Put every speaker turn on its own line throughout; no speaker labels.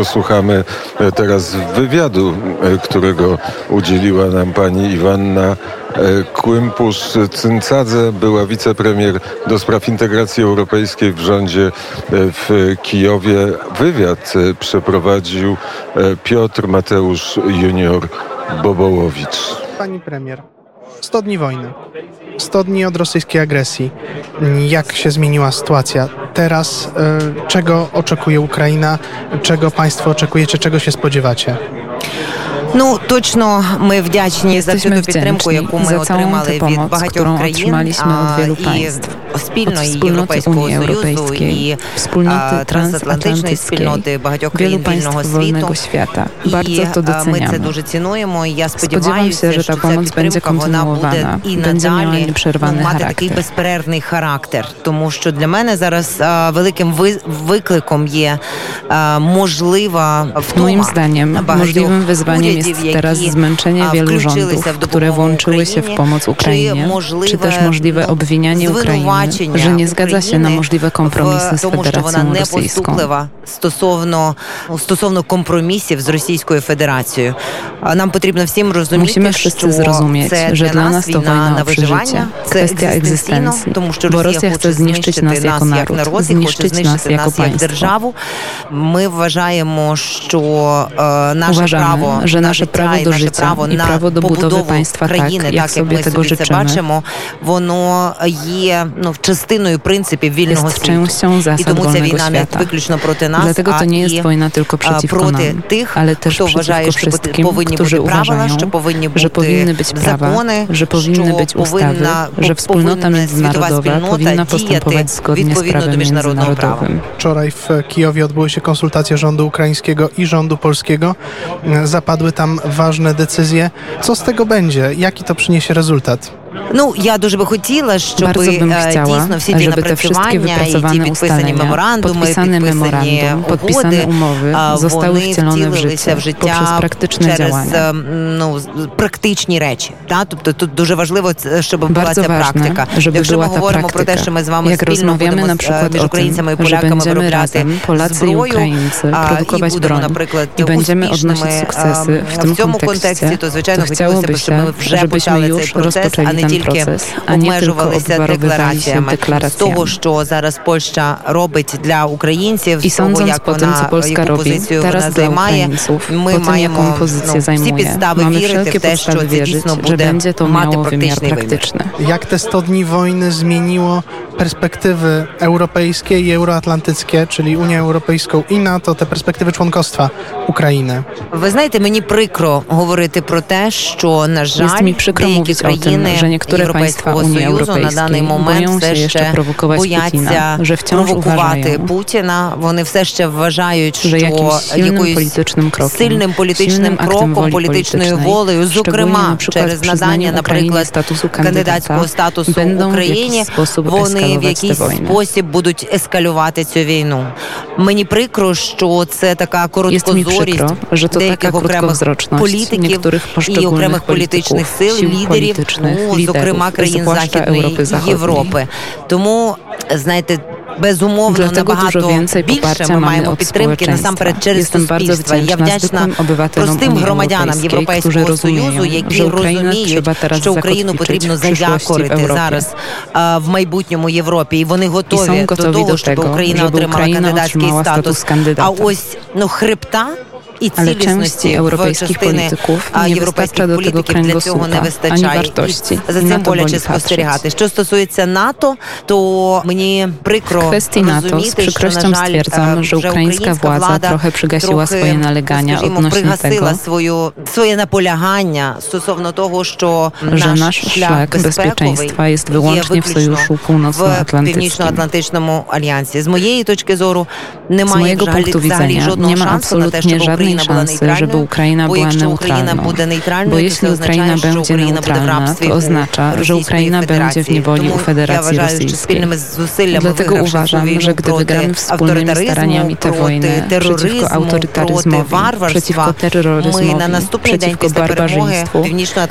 Posłuchamy e, teraz wywiadu, e, którego udzieliła nam pani Iwanna e, Kłympusz-Cyncadze, była wicepremier do spraw integracji europejskiej w rządzie w Kijowie. Wywiad przeprowadził Piotr Mateusz Junior Bobołowicz.
Pani premier, 100 dni wojny, 100 dni od rosyjskiej agresji. Jak się zmieniła sytuacja? Teraz e, czego oczekuje Ukraina? Czego państwo oczekujecie? Czego się spodziewacie?
Ну точно ми вдячні за всю
Jesteśmy
ту підтримку,
wdzięczni
яку ми
za całą
отримали
tę
від
pomoc,
багатьох
którą
країн
otrzymaliśmy od wielu
а,
państw.
і спільної
Od wspólnoty
європейського
Unii
союзу
Europejskiej,
і
wspólnoty
а, трансатлантичної
transatlantyckiej,
спільноти багатьох
wielu
країн вільного
państw
світу.
wolnego świata.
І
Bardzo to
а, ми це
doceniamy.
дуже цінуємо. І я
Spodziewam
сподіваюся,
się, że
що
ta
ця
pomoc będzie
підтримка вона буде
kontynuowana,
і
będzie miała
надалі ну,
nieprzerwany
мати такий
charakter.
безперервний характер. Тому що для мене зараз а, великим ви- викликом є а, можлива втома
Moim zdaniem
багатьох
możliwym wyzwaniem
урядів,
jest teraz
які,
zmęczenie
а,
wielu
включилися
rządów,
в
które
допомогу
włączyły się w
Україні,
pomoc
чи
Ukrainie,
можливе,
czy też możliwe
ну,
obwinianie Ukrainy,
звинувачення
że nie zgadza się na możliwe kompromisy z Federacją Rosyjską.
Стосовно стосовно компромісів з Російською Федерацією, нам потрібно всім розуміти,
Musimy wszyscy zrozumieć, że dla nas to wojna o przeżycie, kwestia egzystencji, bo Rosja chce zniszczyć nas jako naród, zniszczyć nas jako państwo.
Ми вважаємо, що наше право
że nasze prawo do życia i prawo do budowy państwa tak, jak sobie tego życzymy,
воно є, ну, частиною принципів вільного
jest
світу.
częścią
І
zasad
тому ця
wolnego
війна не
świata.
виключно проти нас,
Dlatego
а
to nie
і
jest wojna tylko
а,
przeciwko
проти
nam,
тих,
ale też
хто вважає,
przeciwko
що
wszystkim,
повинні
którzy
бути правила,
uważają,
що повинні бути
że powinny być prawa,
закони,
że powinny
що
być ustawy,
повинна,
że wspólnota
повинна світова
międzynarodowa
спільнота
powinna
діяти
postępować zgodnie z
відповідно до
prawem
міжнародного права.
międzynarodowym.
Wczoraj w Kijowie odbyły się konsultacje rządu ukraińskiego i rządu polskiego. Zapadły tam ważne decyzje. Co z tego będzie? Jaki to przyniesie rezultat?
Ну я дуже би хотіла, щоб е, дійсно всі ті напрацювання і ті підписані меморандуми, підписані
меморандум,
підписані
умови
вони втілилися в життя через ем, ну практичні речі. Та тобто тут дуже важливо, е, щоб була ця практика. Якщо ми говоримо про те, що ми з вами спільно будемо
е,
між українцями і поляками виробляти зброю, і будемо, наприклад, успішними
ем,
в цьому контексті, то звичайно хотілося б, щоб ми вже почали цей процес, а
не
не
ten
тільки
proces, a nie tylko
обмежувалися
obwarowywali się
деклараціями з того,
deklaracjami.
що зараз Польща робить для українців,
I
з того,
sądząc
як
po tym,
вона
co Polska
яку
robi
позицію
teraz
вона
dla
займає,
Ukraińców,
ми
po tym,
маємо
jaką pozycję
ну, всі
zajmuje,
підстави
mamy
вірити
wszelkie
в те, що
podstawy
це
wierzyć,
дійсно
że
буде
będzie to
мати
miało wymiar
практичний вимір.
praktyczny.
Jak te 100 dni wojny zmieniło perspektywy europejskie i euroatlantyckie, czyli Unię Європейську і НАТО та перспективи członkostwa України.
Ви знаєте, мені прикро говорити про те, що на жаль,
mi przykro mówić o tym, że niektóre państwa Unii Europejskiej boją się jeszcze prowokować Putina, że wciąż uważają,
Путіна, вони все ще вважають, що якоюсь
політичним кроком,
сильним політичним кроком, політичною волею, зокрема через надання, наприклад,
статусу
кандидатського статусу Україні,
вони
вони в якийсь
війни.
спосіб будуть ескалювати цю війну. Мені прикро, що це така короткозорість деяких окремих політиків і окремих політичних сил, лідерів, ну, зокрема країн Західної Європи. Тому знаєте безумовно набагато більше. Ми маємо підтримки насамперед через суспільство. Я вдячна простим громадянам Європейського союзу, які розуміють, що Україну потрібно задякорити зараз е, в майбутньому Європі, і вони готові до того, щоб Україна отримала кандидатський статус. А ось ну хребта. І
Ale części
цілісності в
europejskich
частини
polityków
а,
nie
європейських
wystarcza do tego
політиків для цього не
kręgosłupa, ani
вистачає.
wartości.
І за
I na
цим
to
боляче
boli
спостерігати. Що стосується НАТО, то мені прикро
W kwestii NATO z
розуміти, що,
przykrością
на жаль,
stwierdzam,
е,
że
вже
ukraińska władza
влада
trochę przygasiła
трохи,
swoje nalegania
скажімо,
odnośnie
пригасила
tego,
свою своє наполягання стосовно того, що
że
наш
nasz
шлях
szlak
безпековий
bezpieczeństwa jest
є
wyłącznie w
виключно
Sojuszu
в
Północnoatlantyckim.
Північно-Атлантичному альянсі. З моєї точки зору
Z
немає
mojego
взагалі,
punktu
взагалі
widzenia
жодного
nie ma
шансу на те, щоб
absolutnie żadnej
więcej
szans, żeby Ukraina była
neutralna,
Bo jeśli Ukraina będzie neutralna, to oznacza, że Ukraina będzie w niewoli u Federacji Rosyjskiej. Dlatego uważam, że gdy wygramy wspólnymi staraniami tę wojnę przeciwko autorytaryzmowi, przeciwko terroryzmowi, przeciwko barbarzyństwu,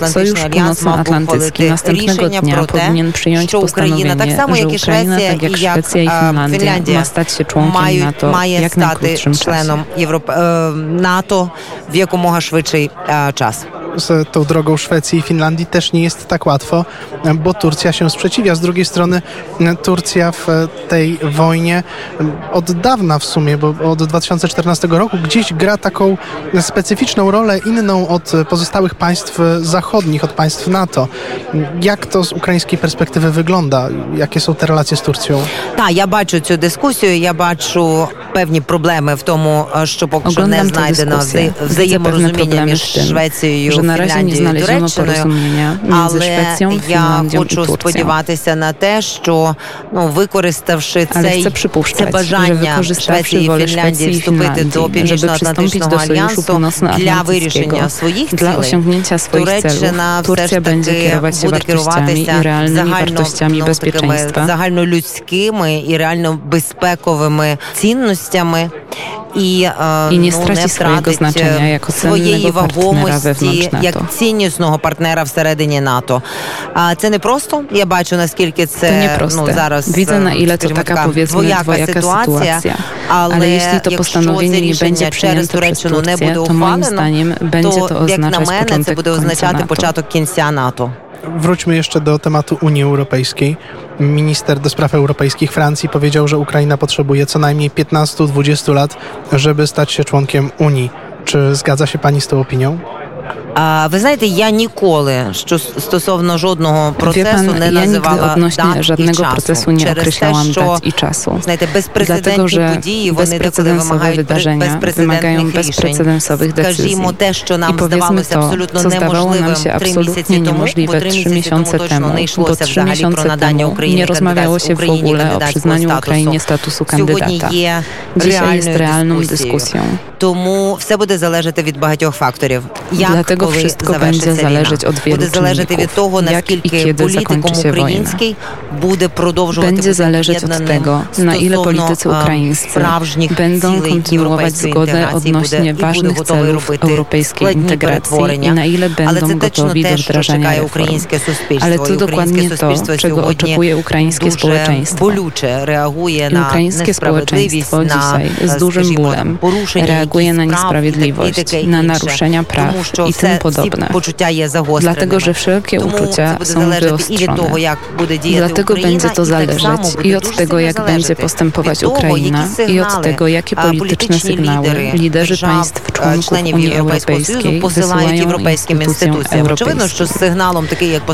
Sojusz Północnoatlantycki następnego dnia powinien przyjąć postanowienie, że Ukraina,
tak,
tak jak Szwecja i Finlandia, ma stać się członkiem NATO jak najkrótszym czasie.
НАТО в якомога швидший е, час.
z tą drogą Szwecji i Finlandii też nie jest tak łatwo, bo Turcja się sprzeciwia. Z drugiej strony Turcja w tej wojnie od dawna w sumie, bo od 2014 roku gdzieś gra taką specyficzną rolę, inną od pozostałych państw zachodnich, od państw NATO. Jak to z ukraińskiej perspektywy wygląda? Jakie są te relacje z Turcją?
Так, я бачу цю дискусію. Я бачу певні проблеми в тому, е, що поки що не
Oglądam tę
знайдено
dyskusję.
вза-
Widzę pewne
взаєморозуміння
problemy
між
w tym,
Швецією,
Вже
наразі не
знали
Туреччиною, але я хочу сподіватися на те, що ну використавши цей це бажання Швеції і Фінляндії вступити до північно-атлантичного альянсу для вирішення своїх цілей, Туреччина все ж таки буде керуватися
загальними
ну, загальнолюдськими і реально безпековими цінностями і е,
і не
ну, не втратить
значення,
е,
як
своєї вагомості як ціннісного партнера всередині НАТО. А це не просто. Я бачу наскільки це ну зараз
Відена,
і
це
така двояка,
двояка
ситуація, але,
але
якщо,
якщо
це рішення через Туреччину не буде ухвалено, то, як на мене, це буде означати початок кінця НАТО.
Wróćmy jeszcze do tematu Unii Europejskiej. Minister do spraw europejskich Francji powiedział, że Ukraina potrzebuje co najmniej 15-20 lat, żeby stać się członkiem Unii. Czy zgadza się pani z tą opinią?
А, ви знаєте, я ніколи що стосовно жодного
Wie
процесу
pan,
не
ja nigdy
називала
odnośnie
дат і
żadnego
часу.
procesu nie
через те,
określałam
що
dat i czasu.
знаєте,
Dlatego,
безпрецедентні
że
події вони деколи
bezprecedensowe
вимагають
wydarzenia
безпрецедентних
wymagają
рішень.
bezprecedensowych decyzji.
Скажімо, те, що
I
нам
powiedzmy
здавалося
to,
абсолютно
co zdawało
неможливим
nam się
три
absolutnie
місяці тому, бо
niemożliwe
три
trzy
місяці тому
miesiące
точно
temu,
не
bo
йшлося
trzy
взагалі про
miesiące
надання
temu
Україні
nie rozmawiało się w
Україні
ogóle o
кандидатського
przyznaniu
статусу.
Ukrainie statusu
Сьогодні
kandydata.
є
Dzisiaj jest
реальною
realną
дискусією.
dyskusją.
Тому все буде залежати від багатьох факторів. Як tego
wszystko będzie zależeć od wielu czynników, jak i kiedy zakończy się wojna. Będzie zależeć od tego, na ile politycy ukraińscy będą kontynuować zgodę odnośnie ważnych celów europejskiej integracji i na ile będą gotowi do wdrażania reform. Ale to dokładnie to, czego oczekuje ukraińskie społeczeństwo. I ukraińskie społeczeństwo dzisiaj z dużym bólem reaguje na niesprawiedliwość, na naruszenia praw i tym
im
podobne. Dlatego, że wszelkie uczucia są wyostrzone. Dlatego będzie to zależeć i od tego, jak będzie postępować Ukraina i od tego, jakie polityczne sygnały liderzy państw członków Unii Europejskiej wysyłają instytucjom europejskim.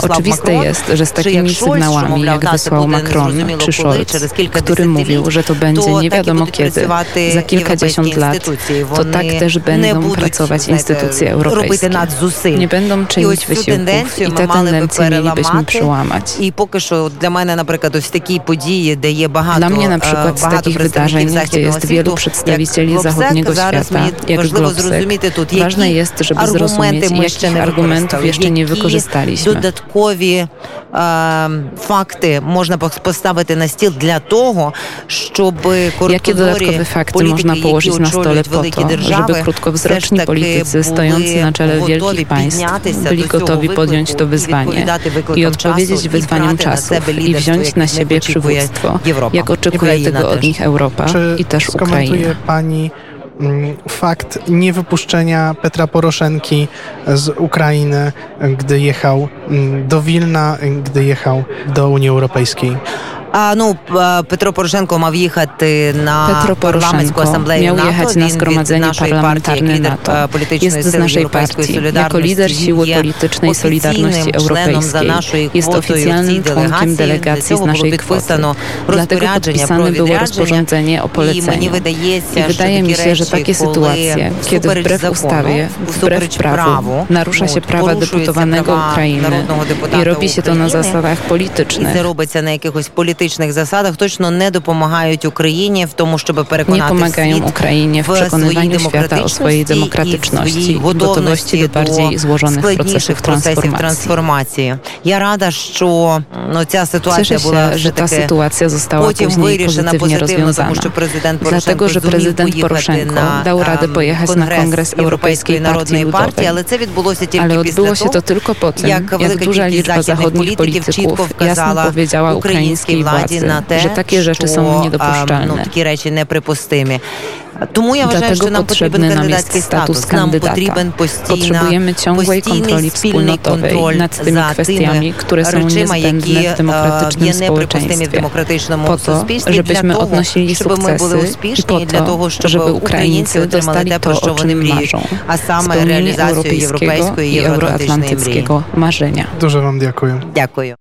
Oczywiste jest, że z takimi sygnałami, jak wysłał Macron czy Scholz, który mówił, że to będzie nie wiadomo kiedy, za kilkadziesiąt lat, to tak też będą pracować instytucje europejskie
надзусиль.
Nie będą
І
czynić
ось цю
wysiłków
тенденцію
i
ми
te
мали би
tendencje mielibyśmy
переламати.
przełamać.
І поки що для мене, наприклад, ось такі події, де є багато
Dla mnie na
е,
przykład z
багато
takich
представників
wydarzeń, gdzie
західного
jest wielu
світу,
przedstawicieli
як
zachodniego
Глобсек, зараз
świata,
мені
jak
важливо
Globsek,
зрозуміти тут,
ważne
які
jest, żeby
аргументи
zrozumieć,
ми ще не
jakich argumentów
використали,
jeszcze nie
які
wykorzystaliśmy.
додаткові е, факти можна пос- поставити на стіл для того, щоб
Jakie
короткозорі
dodatkowe fakty
політики,
można
які
położyć na stole
очолюють
po
великі
to,
держави,
żeby krótkowzroczni
все ж таки
politycy stojący
були
na czele
готові
wielkich państw byli gotowi podjąć to wyzwanie i odpowiedzieć wyzwaniom czasów i wziąć na siebie przywództwo, jak oczekuje tego od nich Europa i też Ukraina.
Pani mm, fakt niewypuszczenia Petra Poroszenki z Ukrainy, gdy jechał mm, do Wilna, gdy jechał do Unii Europejskiej.
А ну е, Петро Порошенко мав їхати на
Petro
парламентську
Poroszenko
асамблею
miał
НАТО.
jechać
Він
na
від
zgromadzenie
нашої партії, як
parlamentarne
лідер
NATO.
е, політичної
Jest z
сили
naszej
Європейської
partii.
солідарності.
Jako lider
Він
siły
є
politycznej Solidarności
офіційним членом за
Europejskiej
нашою
jest
квотою в цій
oficjalnym członkiem
делегації. Для
delegacji z
цього було
naszej kwoty.
підписано
Dlatego
розпорядження про
podpisane było
відрядження.
rozporządzenie o
І мені
poleceniu.
видається,
I
що
wydaje mi
такі
się, że
речі,
takie
коли
sytuacje, kiedy
всупереч
wbrew
закону,
ustawie, wbrew
всупереч
prawu,
праву,
narusza się
от,
prawa
порушуються
deputowanego
права
Ukrainy
народного депутата
i robi się to na
України,
zasadach
і
politycznych,
це робиться на якихось політичних демократичних засадах точно не допомагають Україні в тому, щоб
Nie
переконати
pomagają
світ
Ukrainie w
w swojej
przekonywaniu świata o swojej
демократичності
demokratyczności
і
i gotowości do bardziej złożonych
складніших
procesów
процесів
transformacji.
трансформації. Я рада, що ну ця ситуація
Cieszę
була
się, że ta
все-таки
sytuacja została
потім
później
вирішена
pozytywnie
позитивно, тому
rozwiązana.
що президент Порошенко
Dlatego, że
зумів
prezydent
поїхати
Poroszenko
на
dał radę
ем,
pojechać na Kongres
Європейської
Europejskiej
народної
Partii
партії,
Ludowej.
але це відбулося тільки
Ale
після
odbyło się
того,
to tylko po tym,
як
jak
велика
duża
кількість
liczba
західних
zachodnich
політиків чітко
polityków jasno
вказала
powiedziała
українській
ukraińskiej
владі
władzy,
на те,
że takie rzeczy
що,
są
ем, ну,
niedopuszczalne.
такі речі неприпустимі. Тому я вважаю,
Dlatego
що нам потрібен
potrzebny nam
кандидатський
jest status
статус. Нам
kandydata.
потрібен постійна,
Potrzebujemy ciągłej
постійний
kontroli
спільний
wspólnotowej
контроль
nad tymi
за
kwestiami,
тими
które są
речима, які
niezbędne w
е,
demokratycznym
є неприпустимі в
społeczeństwie.
демократичному
Po to,
суспільстві
żebyśmy
для того,
odnosili
щоб ми були
sukcesy i
успішні,
po
і для
to,
того, щоб
żeby
українці
Ukraińcy
отримали те,
dostali
про
to,
що
o
вони
czym
мріють,
marzą.
а саме
Spełnienie
реалізацію
europejskiego
європейської і
i
євроатлантичної мрії.
euroatlantyckiego marzenia.
Дуже вам дякую.
Дякую.